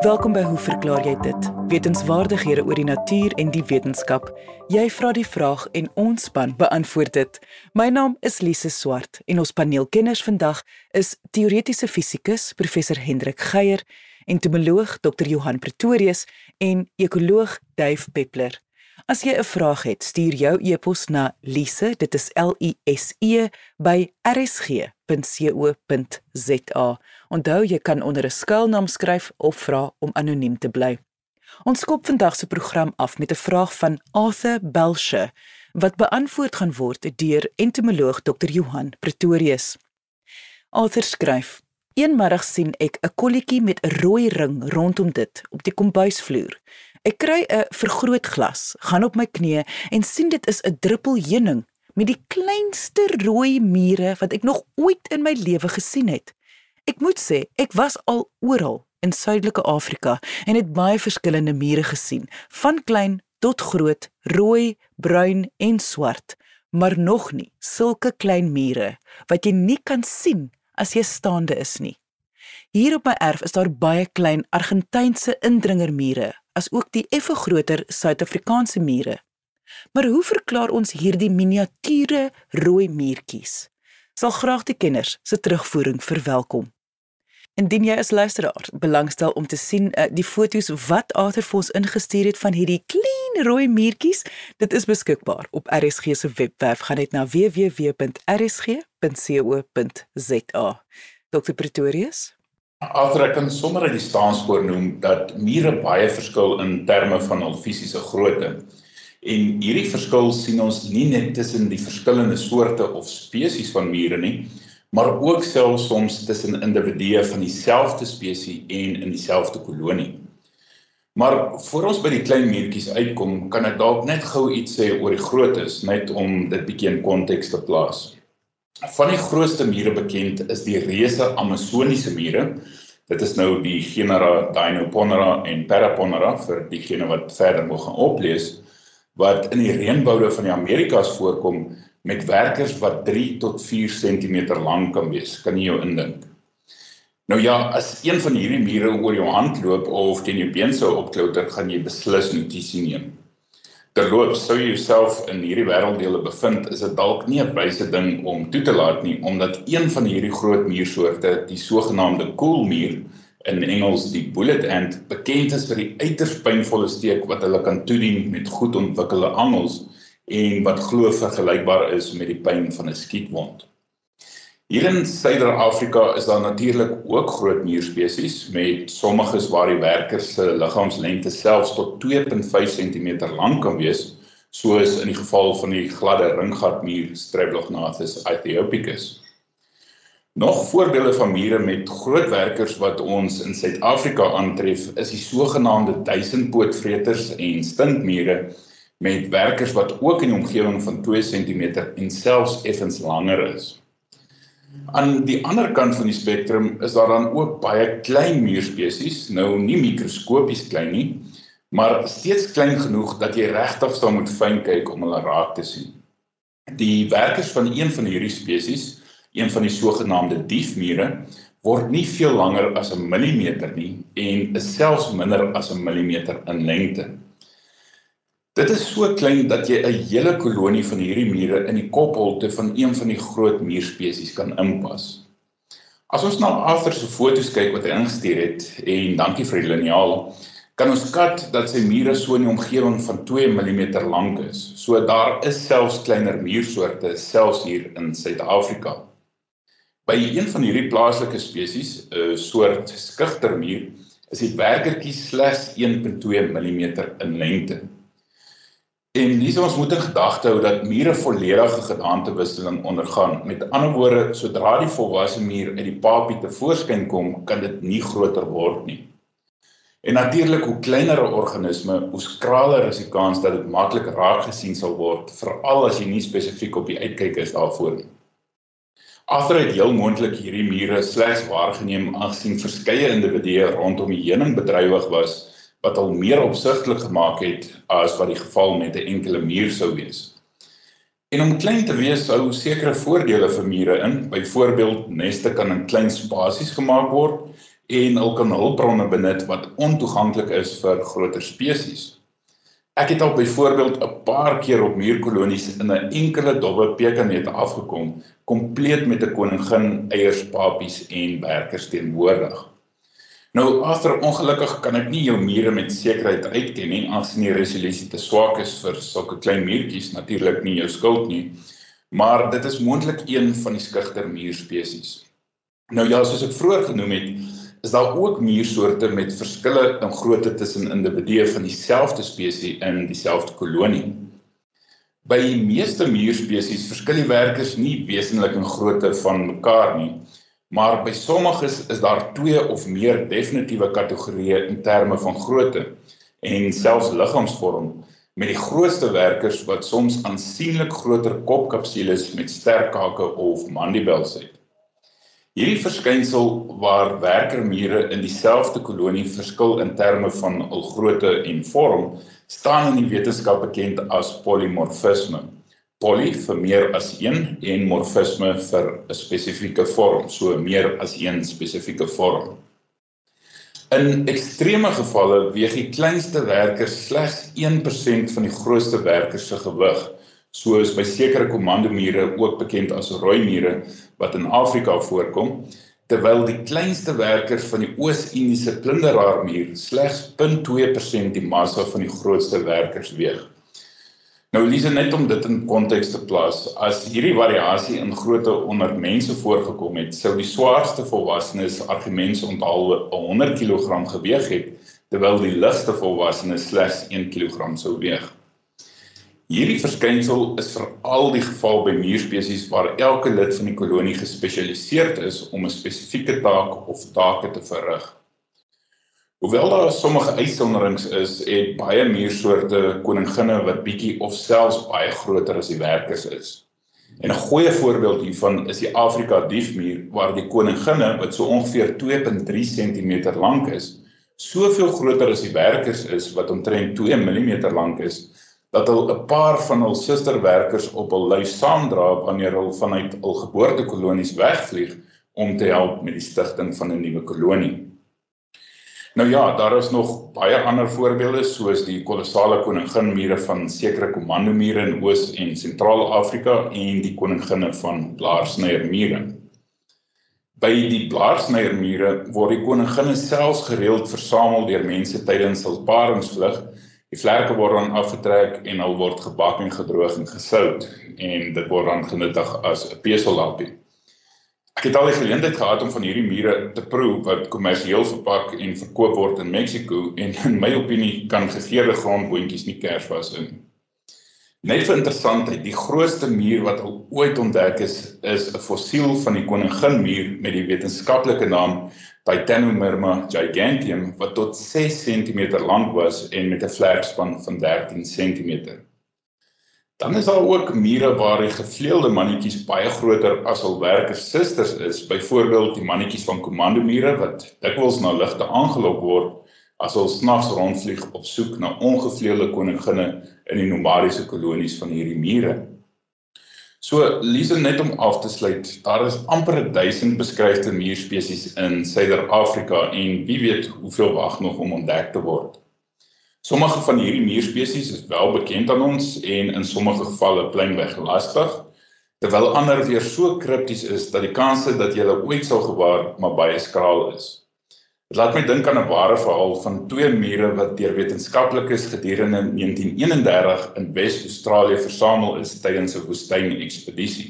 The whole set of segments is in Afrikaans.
Welkom by Hoe verklaar jy dit? Wetenskapwaardighede oor die natuur en die wetenskap. Jy vra die vraag en ons span beantwoord dit. My naam is Lise Swart en ons paneelkenners vandag is teoretiese fisikus professor Hendrik Geier, entomoloog Dr Johan Pretorius en ekoloog Duif Peppler. As jy 'n vraag het, stuur jou e-pos na lise, dit is L I S E by rsg.co.za. Onthou jy kan onder 'n skuilnaam skryf of vra om anoniem te bly. Ons skop vandag se program af met 'n vraag van Arthur Belsche wat beantwoord gaan word deur entomoloog Dr Johan Pretorius. Arthur skryf: Eenmiddag sien ek 'n kolletjie met 'n rooi ring rondom dit op die kombuisvloer. Ek kry 'n vergrootglas, gaan op my knieë en sien dit is 'n druppel heuning met die kleinste rooi mure wat ek nog ooit in my lewe gesien het. Ek moet sê, ek was al oral in Suidelike Afrika en het baie verskillende mure gesien, van klein tot groot, rooi, bruin en swart, maar nog nie sulke klein mure wat jy nie kan sien as jy staande is nie. Hier op my erf is daar baie klein Argentynse indringermure as ook die effe groter Suid-Afrikaanse mure. Maar hoe verklaar ons hierdie miniature rooi muurtjies? Sal graag die kenners se terugvoering verwelkom. Indien jy as luisteraar belangstel om te sien uh, die foto's wat Arthur vir ons ingestuur het van hierdie klein rooi muurtjies, dit is beskikbaar op RSG se webwerf. Gaan net na www.rsg.co.za. Dr Pretorius Arthur ek kan sommer uit die staanspoor noem dat mure baie verskil in terme van hul fisiese grootte. En hierdie verskil sien ons nie net tussen die verskillende soorte of spesies van mure nie, maar ook selfs soms tussen individue van dieselfde spesies en in dieselfde kolonie. Maar voor ons by die klein muurtjies uitkom, kan ek dalk net gou iets sê oor die groottes, net om dit bietjie in konteks te plaas. Van die grootste mure bekend is die reuse Amazoniese mure. Dit is nou die genera Dinoponera en Paraponera vir diegene wat verder wil gaan oplees wat in die reënboude van die Amerikas voorkom met werkers wat 3 tot 4 cm lank kan wees. Kan jy jou indink? Nou ja, as een van hierdie mure oor jou hand loop of teen jou been sou opklouter, gaan jy beslis notisie neem. Terloops, sou jy jouself in hierdie wêrelddele bevind, is dit dalk nie 'n wyse ding om toe te laat nie, omdat een van hierdie groot muursoorte, die sogenaamde koelmuur in Engels die bullet ant, bekend is vir die uiters pynvolle steek wat hulle kan toedien met goed ontwikkelde angels en wat glo vergelykbaar is met die pyn van 'n skietwond. Hier in Suider-Afrika is daar natuurlik ook groot muurspesies met sommiges waar die werkers se liggaamslengte selfs tot 2.5 cm lank kan wees, soos in die geval van die gladde ringgatmuur Streptognathus aethiopicus. Nog voorbeelde van mure met groot werkers wat ons in Suid-Afrika aantref, is die sogenaamde duisendpootvreters en stinkmure met werkers wat ook in die omgewing van 2 cm en selfs effens langer is. Aan die ander kant van die spektrum is daar dan ook baie klein muurspesies, nou nie mikroskopies klein nie, maar steeds klein genoeg dat jy regtig sou moet fyn kyk om hulle raak te sien. Die werkers van een van hierdie spesies, een van die sogenaamde diefmure, word nie veel langer as 'n millimeter nie en is selfs minder as 'n millimeter in lengte. Dit is so klein dat jy 'n hele kolonie van hierdie mure in die kopholte van een van die groot muurspesies kan inpas. As ons na Arthur se foto's kyk wat hy ingestuur het en dankie vir die liniaal, kan ons skat dat sy mure so in die omgewing van 2 mm lank is. So daar is selfs kleiner muursoorte selfs hier in Suid-Afrika. By een van hierdie plaaslike spesies, 'n soort skugtermuur, is die werkertjie slegs 1.2 mm in lengte. En dis ons moet in gedagte hou dat mure volledige gedaantewisseling ondergaan. Met ander woorde, sodra die volwasse muur uit die papie te voorskyn kom, kan dit nie groter word nie. En natuurlik, hoe kleiner 'n organisme, hoe skraler is die kans dat dit maklik raak gesien sal word, veral as jy nie spesifiek op die uitkyk is daarvoor nie. Agter het heel moontlik hierdie mure slegs waargeneem aangesien verskeie individue rondom die heuning bedrywig was wat al meer opsigtelik gemaak het as wat die geval met 'n enkele muur sou wees. En om klein te wees hou sekere voordele vir mure in. Byvoorbeeld, neste kan in klein spasies gemaak word en hulle kan hulpbronne benut wat ontoeganklik is vir groter spesies. Ek het al byvoorbeeld 'n paar keer op muurkolonies in 'n enkele dowwe pekanet afgekom, kompleet met 'n koningin, eiers, papies en werkers teenwoordig. Nou agter ongelukkig kan ek nie jou mure met sekerheid uitken nie, aangesien die resolusie te swak is vir sulke klein muurtjies, natuurlik nie jou skuld nie, maar dit is moontlik een van die skugter muurspesies. Nou ja, soos ek vroeër genoem het, is daar ook muursoorte met verskille in grootte tussen individue van dieselfde spesies in dieselfde kolonie. By die meeste muurspesies verskil die werkers nie wesentlik in grootte van mekaar nie, maar by sommiges is daar twee of meer definitiewe kategorieë in terme van grootte en selfs liggaamsvorm met die grootste werkers wat soms aansienlik groter kopkapsules met sterk kake of mandibles het. Hierdie verskynsel waar werkermure in dieselfde kolonie verskil in terme van hul grootte en vorm, staan in die wetenskap bekend as polimorfisme. Poly vir meer as een en morfisme vir 'n spesifieke vorm, so meer as een spesifieke vorm. In ekstreme gevalle weeg die kleinste werker slegs 1% van die grootste werker se gewig soos by sekere kommandomure ook bekend as rooi mure wat in Afrika voorkom terwyl die kleinste werkers van die Oos-Indiese plunderaarmuur slegs 0.2% die massa van die grootste werkers weeg. Nou Elise net om dit in konteks te plaas, as hierdie variasie in grootte onder mense voorgekom het, sou die swaarste volwassenes argumente onthaal 100 kg geweg het terwyl die ligste volwassenes slegs 1 kg sou weeg. Hierdie verskynsel is veral die geval by muurspesies waar elke lid van die kolonie gespesialiseerd is om 'n spesifieke taak of take te verrig. Hoewel daar sommige uitsonderings is, het baie muursoorte koninginne wat bietjie of selfs baie groter as die werkers is. En 'n goeie voorbeeld hiervan is die Afrika diefmuur waar die koninginne wat so ongeveer 2.3 cm lank is, soveel groter as die werkers is wat omtrent 2 mm lank is dat hulle 'n paar van hul susterwerkers op hul lys saamdra wanneer hulle vanuit hul geboortekolonies wegvlieg om te help met die stigting van 'n nuwe kolonie. Nou ja, daar is nog baie ander voorbeelde soos die kolossale koninginmure van sekere kommandomure in Oos- en Sentraal-Afrika en die koninginne van blaarsnyermure. By die blaarsnyermure word die koninginne selfs gereeld versamel deur mense tydens hul paringsvlug Die vlerke word dan afgetrek en al word gebak en gedroog en gesout en dit word dan genuttig as 'n pesellappie. Ek het al die geleentheid gehad om van hierdie mure te proe wat kommersieel verpak en verkoop word in Mexiko en in my opinie kan gegeurde grondboontjies nie kers was in. Net vir interessantheid, die grootste muur wat al ooit ontdek is, is 'n fossiel van die koninginmuur met die wetenskaplike naam Titanomyrma giganteum wat tot 6 cm lank was en met 'n vlerkspan van 13 cm. Dan is daar ook mure waar die gevleelde mannetjies baie groter as hul werkers susters is, byvoorbeeld die mannetjies van kommandomure wat dikwels na ligte aangelok word as hulle snags rondvlieg op soek na ongevleelde koninginne in die nomadiese kolonies van hierdie mure. So Lise net om af te sluit, daar is amper 1000 beskryfde muurspesies in Suider-Afrika en wie weet hoeveel wag nog om ontdek te word. Sommige van hierdie muurspesies is wel bekend aan ons en in sommige gevalle pleinweg lastig, terwyl ander weer so kripties is dat die kanse dat jy hulle ooit sal gewaar maar baie skraal is. Dit laat my dink aan 'n ware verhaal van twee mure wat deur wetenskaplikes gedurende 1931 in Wes-Australië versamel is tydens 'n woestynekspedisie.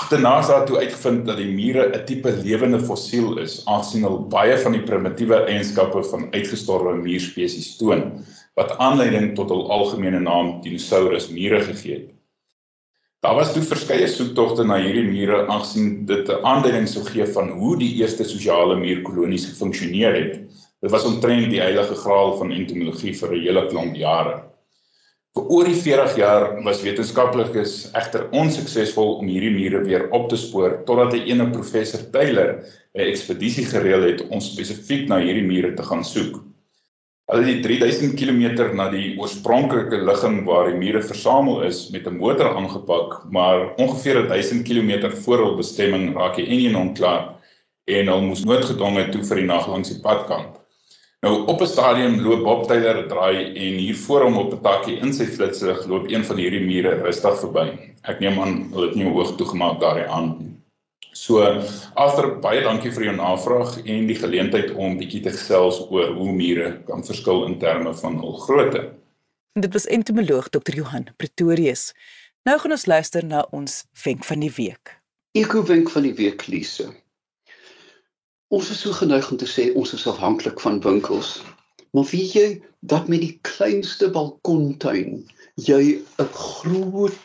Agterna is daar toe uitgevind dat die mure 'n tipe lewende fossiel is, aangesien hulle baie van die primitiewe eienskappe van uitgestorwe muurspesies toon, wat aanleiding tot hul algemene naam Dinosaurus mure gegee het. Daar was toe verskeie soektogte na hierdie mure aangesien dit 'n aanduiding sou gee van hoe die eerste sosiale muurkolonies gefunksioneer het. Dit was omtrent die heilige graal van entomologie vir 'n hele klomp jare. Vir oor die 40 jaar was wetenskaplikes egter onsuksesvol om hierdie mure weer op te spoor totdat 'n ene professor Taylor 'n ekspedisie gereël het om spesifiek na hierdie mure te gaan soek. Hulle het 3000 km na die oorspronklike ligging waar die mure versamel is met 'n motor aangepak, maar ongeveer 1000 km voor hul bestemming raak die enjin onklaar en hulle moes noodgedwonge toe vir die nag langs die padkant. Nou op 'n stadium loop Bob Taylor 'n draai en hier voor hom op 'n takkie in sy flitslig loop een van hierdie mure rustig verby. Ek neem aan hulle het nie oog toegemaak daardie aand nie. So Arthur, baie dankie vir jou navraag en die geleentheid om bietjie te gesels oor hoe mure kan verskil in terme van hul grootte. Dit was entomoloog Dr. Johan Pretorius. Nou gaan ons luister na ons wenk van die week. Ekowenk van die week Lise. Ons is so geneig om te sê ons is afhanklik van winkels. Maar weet jy dat met die kleinste balkontuin jy 'n groot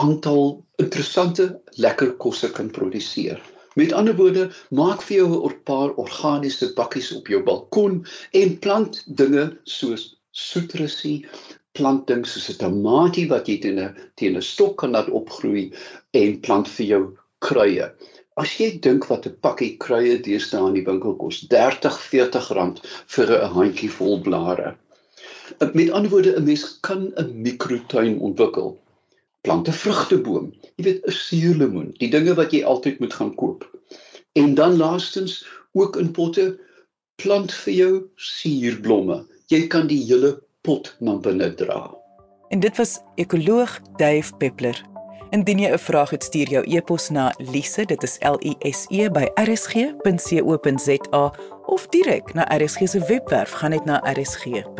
aantal interessante lekker kosse kan produseer. Met ander woorde, maak vir jou 'n paar organiese bakkies op jou balkon en plant dinge soos soetrusie, plant dinge soos 'n tamatie wat jy teen 'n teen 'n stok kan laat opgroei en plant vir jou kruie. As jy dink wat 'n pakkie kruie deesdae in die winkel kos, 30, 40 rand vir 'n handjie vol blare. Met ander woorde, 'n mens kan 'n mikrotuin ontwikkel plant 'n vrugteboom. Jy weet 'n suurlemoen, die dinge wat jy altyd moet gaan koop. En dan laastens ook in potte plant vir jou suurblomme. Jy kan die hele pot na binne dra. En dit was ekoloog Dave Peppler. Indien jy 'n vraag het, stuur jou e-pos na lise, dit is L I S E by rsg.co.za of direk na RSG se webwerf, gaan net na rsg.co.za.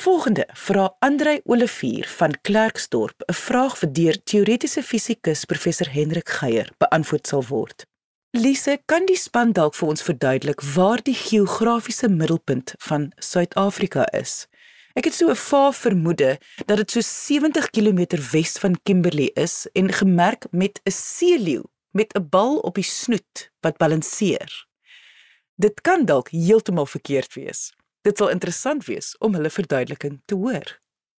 Volgende vra Andrei Olivier van Klerksdorp 'n vraag wat deur teoretiese fisikus professor Hendrik Geier beantwoord sal word. Lise, kan die span dalk vir ons verduidelik waar die geografiese middelpunt van Suid-Afrika is? Ek het so 'n vaag vermoede dat dit so 70 km wes van Kimberley is en gemerk met 'n seeleeu met 'n bal op die snoet wat balanseer. Dit kan dalk heeltemal verkeerd wees. Dit sal interessant wees om hulle verduideliking te hoor.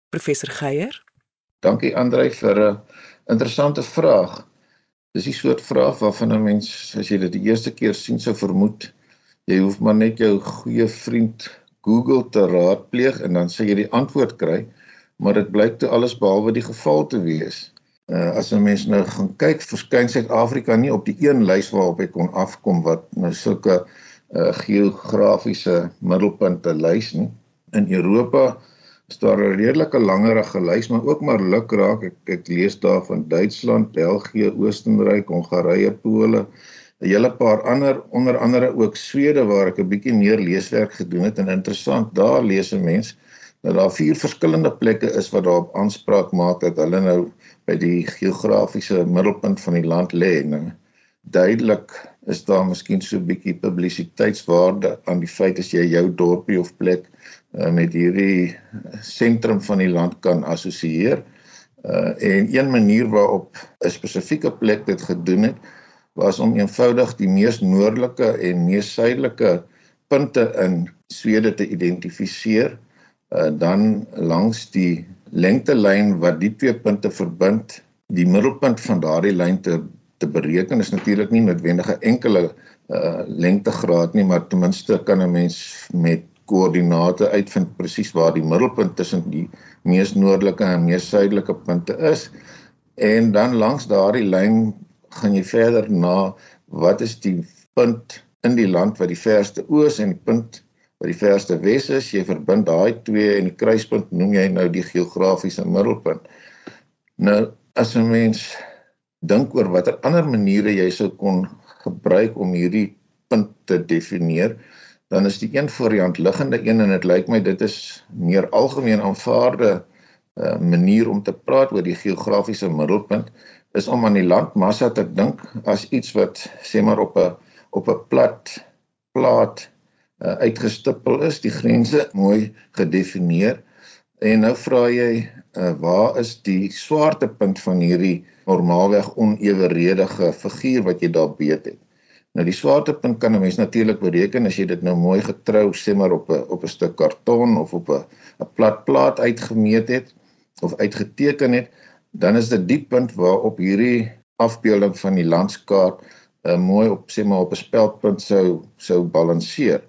Professor Geier. Dankie Andrei vir 'n interessante vraag. Dis die soort vraag waarvan 'n mens as jy dit die eerste keer sien sou vermoed, jy hoef maar net jou goeie vriend Google te raadpleeg en dan sê jy die antwoord kry, maar dit blyk toe alles behalwe die geval te wees. Uh, as 'n mens nou gaan kyk, verskyn Suid-Afrika nie op die een lys waarop ek kon afkom wat nou sulke uh, geografiese middelpunte lys nie. In Europa is daar 'n redelike langerige lys, maar ook maar lukraak. Ek ek lees daar van Duitsland, België, Oostenryk, Hongarye, Pole, 'n hele paar ander onder andere ook Swede waar ek 'n bietjie meer leeswerk gedoen het en interessant, daar lees 'n mens dat daar vier verskillende plekke is wat daarop aanspraak maak dat hulle nou by die geografiese middelpunt van die land lê. Nou duidelik is daar miskien so 'n bietjie publisiteitswaarde aan die feit as jy jou dorpie of plek uh, met hierdie sentrum van die land kan assosieer. Uh, en een manier waarop 'n spesifieke plek dit gedoen het was om eenvoudig die mees noordelike en mees suidelike punte in Swede te identifiseer uh, dan langs die lengtelyn wat die twee punte verbind die middelpunt van daardie lyn te te bereken is natuurlik nie noodwendig 'n enkele uh, lengtegraad nie, maar ten minste kan 'n mens met koördinate uitvind presies waar die middelpunt tussen die mees noordelike en mees suidelike punte is. En dan langs daardie lyn gaan jy verder na wat is die punt in die land wat die verste oos en die punt wat die verste wes is. Jy verbind daai twee en die kruispunt noem jy nou die geografiese middelpunt. Nou as 'n mens dink oor watter ander maniere jy sou kon gebruik om hierdie punt te definieer, dan is die een voor die hand liggende een en dit lyk my dit is meer algemeen aanvaarde uh, manier om te praat oor die geografiese middelpunt is om aan die landmassa te dink as iets wat sê maar op 'n op 'n plat plaat uh, uitgestippel is, die grense mooi gedefinieer. En nou vra jy, uh, waar is die swaartepunt van hierdie normaalweg oneweredige figuur wat jy daar beet het. Nou die swaartepunt kan 'n mens natuurlik bereken as jy dit nou mooi getrou sê maar op 'n op 'n stuk karton of op 'n 'n plat plaat uitgemeet het of uitgeteken het, dan is dit die punt waarop hierdie afbeelding van die landskaart uh, mooi op sê maar op 'n speldpunt sou sou balanseer.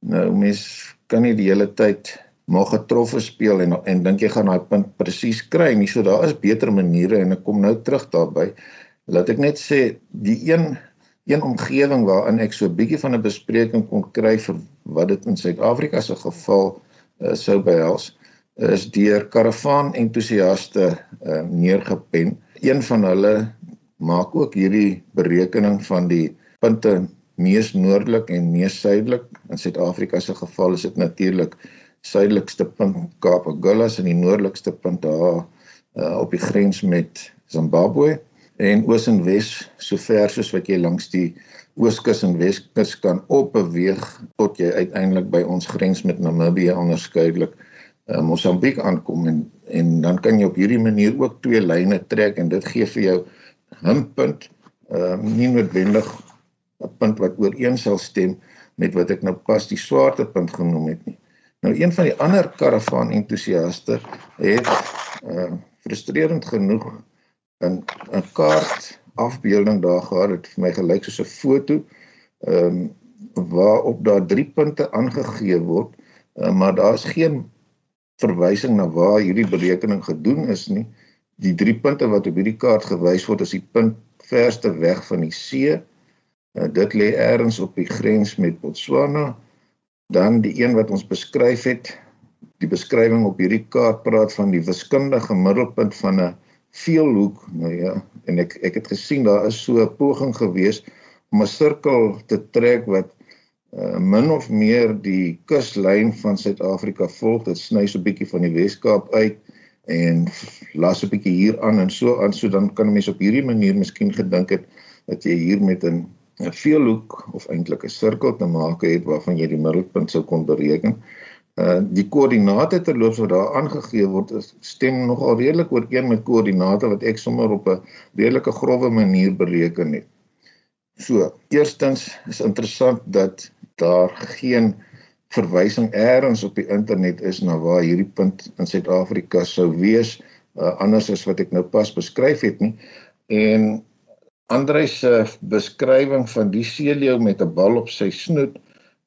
Nou mens kan nie die hele tyd mag getroffe speel en en dink jy gaan daai punt presies kry nie. So daar is beter maniere en ek kom nou terug daarby. Laat ek net sê die een een omgewing waarin ek so 'n bietjie van 'n bespreking kon kry vir wat dit in Suid-Afrika se geval uh, sou behels is deur karavaan entoesiaste uh, neergepen. Een van hulle maak ook hierdie berekening van die punte mees noordelik en mees suidelik. In Suid-Afrika se geval is dit natuurlik suidelikste punt Kaap Agulhas en die noordelikste punt daar uh, op die grens met Zimbabwe en oos en wes sover soos wat jy langs die ooskus en weskus kan opbeweeg tot jy uiteindelik by ons grens met Namibië onderskeidelik uh, Mosambiek aankom en en dan kan jy op hierdie manier ook twee lyne trek en dit gee vir jou 'n punt uh, nie noodwendig 'n punt wat ooreen sal stem met wat ek nou pas die swaartepunt genoem het nie. Nou een van die ander karavaan entoesiaste het uh frustrerend genoeg 'n 'n kaart afbeelding daar gehad het vir my gelyk soos 'n foto ehm um, waarop daar drie punte aangegee word, uh, maar daar's geen verwysing na waar hierdie berekening gedoen is nie. Die drie punte wat op hierdie kaart gewys word is die punt verste weg van die see, Uh, dit lê ergens op die grens met Botswana. Dan die een wat ons beskryf het, die beskrywing op hierdie kaart praat van die wiskundige middelpunt van 'n veelhoek. Nou ja, en ek ek het gesien daar is so 'n poging gewees om 'n sirkel te trek wat uh, min of meer die kuslyn van Suid-Afrika volg. Dit sny so 'n bietjie van die Wes-Kaap uit en las 'n bietjie hier aan en so aan so dan kan 'n mens op hierdie manier miskien gedink het dat jy hier met 'n 'n veelhoek of eintlik 'n sirkel te maak het waarvan jy die middelpunt sou kon bereken. Uh die koördinate terloops wat daar aangegee word is stem nogal redelik ooreen met koördinate wat ek sommer op 'n redelike grouwe manier bereken het. So, eerstens is interessant dat daar geen verwysing eers op die internet is na waar hierdie punt in Suid-Afrika sou wees uh, anders as wat ek nou pas beskryf het nie. En Andre se beskrywing van die seeleeu met 'n bal op sy snoet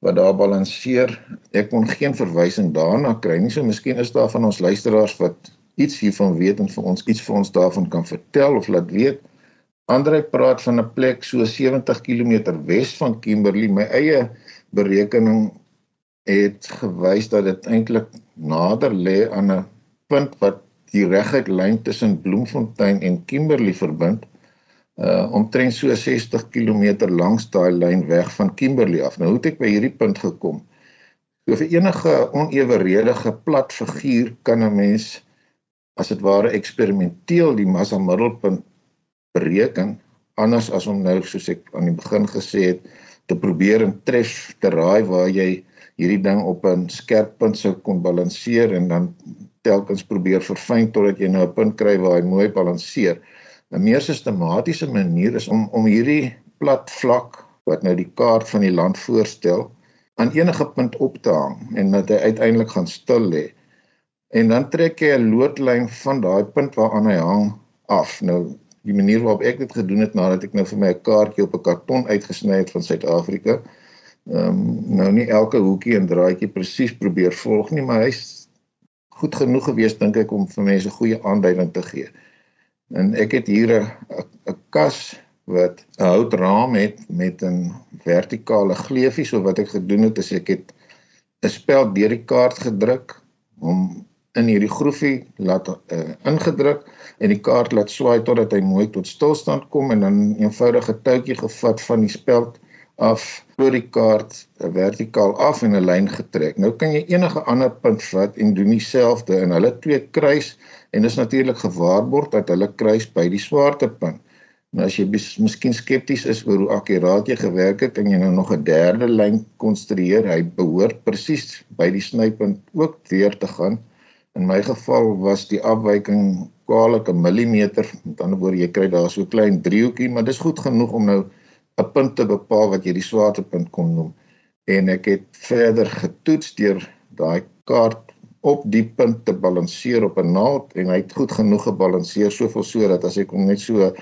wat daar balanseer, ek kon geen verwysing daarna kry nie. So miskien is daar van ons luisteraars wat iets hiervan weet en vir ons iets vir ons daarvan kan vertel of laat weet. Andre praat van 'n plek so 70 km wes van Kimberley. My eie berekening het gewys dat dit eintlik nader lê aan 'n punt wat die reguit lyn tussen Bloemfontein en Kimberley verbind uh omtrent so 60 km langs daai lyn weg van Kimberley af. Nou hoe het ek by hierdie punt gekom? So vir enige oneweredige plat figuur kan 'n mens as dit ware eksperimenteel die massa middelpunt bereken anders as om nou soos ek aan die begin gesê het te probeer en tref te raai waar jy hierdie ding op 'n skerp punt sou kon balanseer en dan telkens probeer verfyn totdat jy nou 'n punt kry waar hy mooi balanseer. 'n meer sistematiese manier is om om hierdie plat vlak wat nou die kaart van die land voorstel aan enige punt op te hang en dat hy uiteindelik gaan stil lê. En dan trek jy 'n loodlyn van daai punt waaraan hy hang af. Nou die manier waarop ek dit gedoen het nadat ek nou vir my 'n kaartjie op 'n karton uitgesny het van Suid-Afrika. Ehm um, nou nie elke hoekie en draadjie presies probeer volg nie, maar hy's goed genoeg gewees dink ek om vir mense goeie aanduiding te gee. En ek het hier 'n 'n kas wat 'n houtraam het met 'n vertikale gleufie. So wat ek gedoen het is ek het 'n speld deur die kaart gedruk om in hierdie groefie laat uh, ingedruk en die kaart laat swaai totdat hy mooi tot stilstand kom en dan 'n eenvoudige touwtjie gevat van die speld af oor die kaart uh, vertikaal af en 'n lyn getrek. Nou kan jy enige ander punt vat en doen dieselfde en hulle twee kruis en is natuurlik gewaarborg dat hulle kruis by die swaartepunt. Nou as jy miskien skepties is oor hoe akkuraat jy gewerk het en jy nou nog 'n derde lyn konstrueer, hy behoort presies by die snypunt ook weer te gaan. In my geval was die afwyking kwaliek 'n millimeter. Met ander woorde, jy kry daar so 'n klein driehoekie, maar dis goed genoeg om nou 'n punt te bepaal wat jy die swaartepunt kon noem. En ek het verder getoets deur daai kaart op die punt te balanseer op 'n naald en hy het goed genoeg gebalanseer soveel sodat as ek hom net so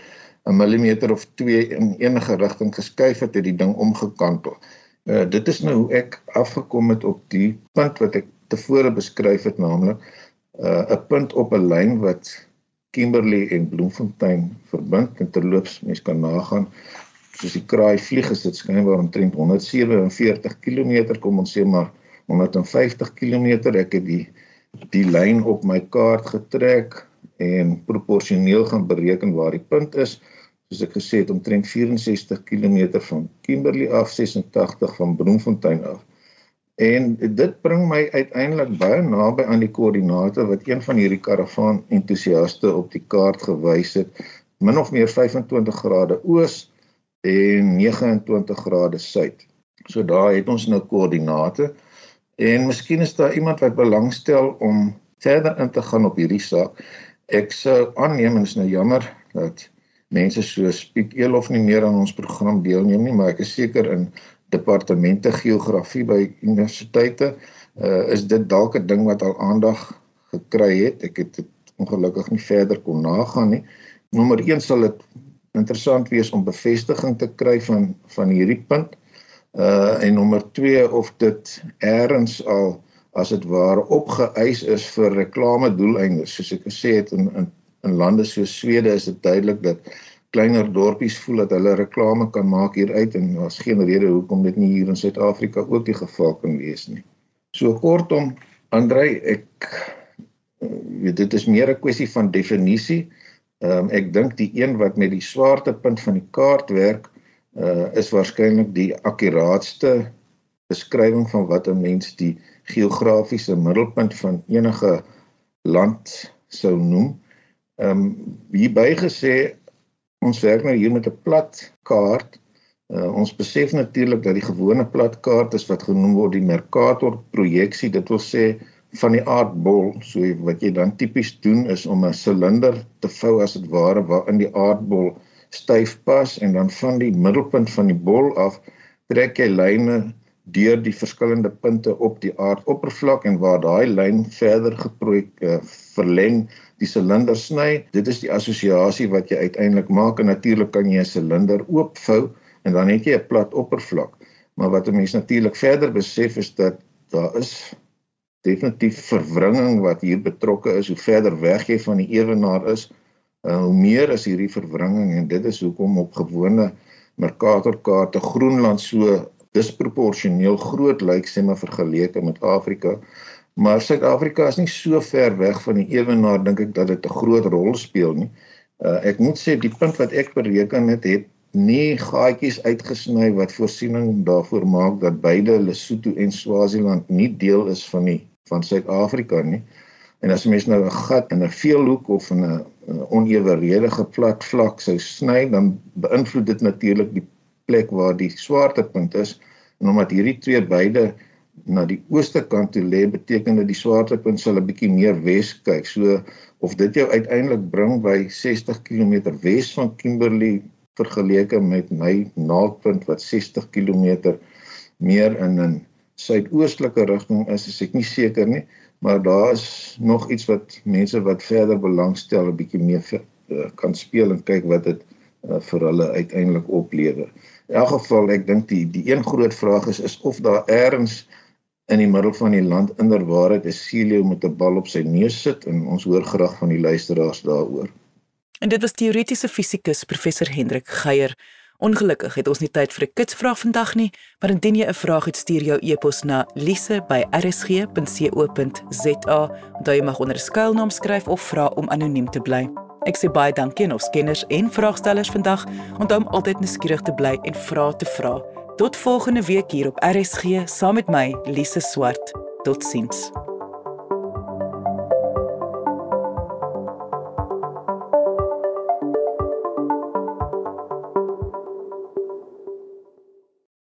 'n millimeter of 2 in enige rigting geskuif het, het die ding omgekantel. Uh dit is nou hoe ek afgekom het op die punt wat ek tevore beskryf het naamlik uh, 'n punt op 'n lyn wat Kimberley en Bloemfontein verbind en terloops mens kan nagaan soos die kraai vlieg is dit skynbaar omtrent 147 km kom ons sê maar 150 km ek het die die lyn op my kaart getrek en proporsioneel gaan bereken waar die punt is. Soos ek gesê het omtrent 64 km van Kimberley af 86 van Bloemfontein af. En dit bring my uiteindelik baie naby aan die koördinate wat een van hierdie karavaan entoesiaste op die kaart gewys het. Min of meer 25 grade oos en 29 grade suid so daar het ons nou koördinate en miskien is daar iemand wat belangstel om verder in te gaan op hierdie saak ek sou aanneem en is nou jammer dat mense soos Piet Elof nie meer aan ons program deelneem nie, maar ek is seker in departemente geografie by universiteite uh, is dit dalk 'n ding wat al aandag gekry het. Ek het dit ongelukkig nie verder kon nagaan nie. Nommer 1 sal dit interessant wees om bevestiging te kry van van hierdie punt. Uh en nommer 2 of dit eers al as dit ware opgeëis is vir reklame doeleindes. Soos ek gesê het in in in lande soos Swede is dit duidelik dat kleiner dorpies voel dat hulle reklame kan maak hier uit en daar's geen rede hoekom dit nie hier in Suid-Afrika ook die geval kan wees nie. So kortom, Andrei, ek weet dit is meer 'n kwessie van definisie. Ehm um, ek dink die een wat met die swaartepunt van die kaart werk, uh is waarskynlik die akkuraatste beskrywing van wat 'n mens die geografiese middelpunt van enige land sou noem. Ehm um, hierby gesê ons werk nou hier met 'n plat kaart. Uh, ons besef natuurlik dat die gewone plat kaart is wat genoem word die Mercator projeksie. Dit wil sê van die aardbol, so wat jy dan tipies doen is om 'n silinder te vou as dit ware waarin die aardbol styf pas en dan van die middelpunt van die bol af trek jy lyne deur die verskillende punte op die aardoppervlak en waar daai lyn verder geprojek uh, verleng die silinder sny. Dit is die assosiasie wat jy uiteindelik maak en natuurlik kan jy 'n silinder oopvou en dan het jy 'n plat oppervlak. Maar wat 'n mens natuurlik verder besef is dat daar is definitief verwringing wat hier betrokke is. Hoe verder weg jy van die ewenaar is, uh, hoe meer is hierdie verwringing en dit is hoekom op gewone Mercator kaarte Groenland so disproporsioneel groot lyk sê maar vergeleke met Afrika. Maar Suid-Afrika is nie so ver weg van die ewenaar dink ek dat dit 'n groot rol speel nie. Uh, ek moet sê die punt wat ek bereken het het nie gaatjies uitgesny wat voorsiening daarvoor maak dat beide Lesotho en Swaziland nie deel is van die van Suid-Afrika nie. En as mens nou 'n gat in 'n veelhoek of in 'n oneweredige plat vlak sou sny, dan beïnvloed dit natuurlik die plek waar die swaartepunt is en omdat hierdie twee beide na die ooste kant toe lê beteken dit die swaartepunt sal 'n bietjie meer wes kyk. So of dit jou uiteindelik bring by 60 km wes van Kimberley vergeleke met my naaldpunt wat 60 km meer in 'n suidoostelike rigting is, is ek nie seker nie, maar daar is nog iets wat mense wat verder belangstel 'n bietjie meer uh, kan speel en kyk wat dit uh, vir hulle uiteindelik oplewer. In elk geval ek dink die die een groot vraag is is of daar eers in die middel van die land inderwaarheid 'n Celio met 'n bal op sy neus sit en ons hoor graag van die luisteraars daaroor. En dit was teoretiese fisikus professor Hendrik Geier. Ongelukkig het ons nie tyd vir 'n kitsvraag vandag nie, maar indien jy 'n vraag het, stuur jou e-pos na lise@rsg.co.za. Onthou jy mag onder 'n skuilnaam skryf of vra om anoniem te bly. Ek sê baie dankie aan ons kenners en vraagstellers vandag. Onthou om altyd nuuskierig te bly en vra te vra. Tot volgende week hier op RSG saam met my Lise Swart. Totsiens.